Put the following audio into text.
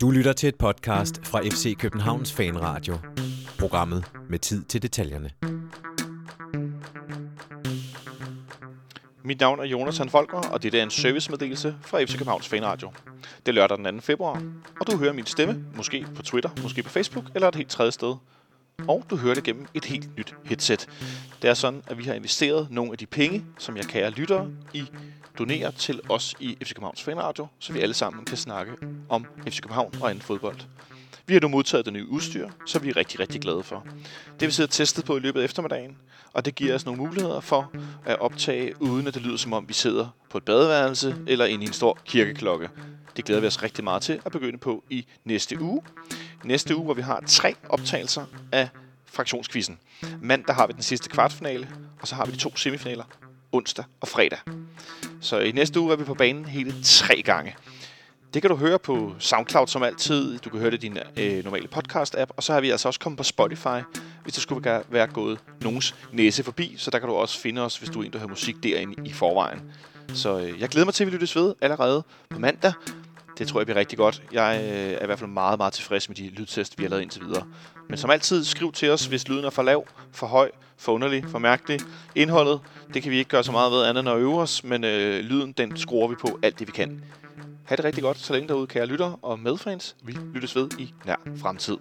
Du lytter til et podcast fra FC Københavns Fanradio. Programmet med tid til detaljerne. Mit navn er Jonas Han Folker, og det er en servicemeddelelse fra FC Københavns Fanradio. Det er lørdag den 2. februar, og du hører min stemme, måske på Twitter, måske på Facebook eller et helt tredje sted. Og du hører det gennem et helt nyt headset. Det er sådan, at vi har investeret nogle af de penge, som jeg kære lyttere, i donere til os i FC Københavns Fanradio, så vi alle sammen kan snakke om FC København og anden fodbold. Vi har nu modtaget det nye udstyr, så vi er rigtig, rigtig glade for. Det vi sidder testet på i løbet af eftermiddagen, og det giver os nogle muligheder for at optage, uden at det lyder som om vi sidder på et badeværelse eller inde i en stor kirkeklokke. Det glæder vi os rigtig meget til at begynde på i næste uge. Næste uge, hvor vi har tre optagelser af fraktionskvisten. Mandag har vi den sidste kvartfinale, og så har vi de to semifinaler onsdag og fredag. Så i næste uge er vi på banen hele tre gange. Det kan du høre på SoundCloud som altid. Du kan høre det i din øh, normale podcast-app. Og så har vi altså også kommet på Spotify, hvis det skulle være gået nogens næse forbi. Så der kan du også finde os, hvis du er en, der hører musik derinde i forvejen. Så øh, jeg glæder mig til, at vi lyttes ved allerede på mandag. Det tror jeg bliver rigtig godt. Jeg øh, er i hvert fald meget, meget tilfreds med de lydtest, vi har lavet indtil videre. Men som altid, skriv til os, hvis lyden er for lav, for høj, for underlig, for mærkelig. Indholdet, det kan vi ikke gøre så meget ved andet end at øve os, men øh, lyden, den skruer vi på alt det, vi kan. Ha' det rigtig godt, så længe derude, kære lytter og medfans. Vi lyttes ved i nær fremtid.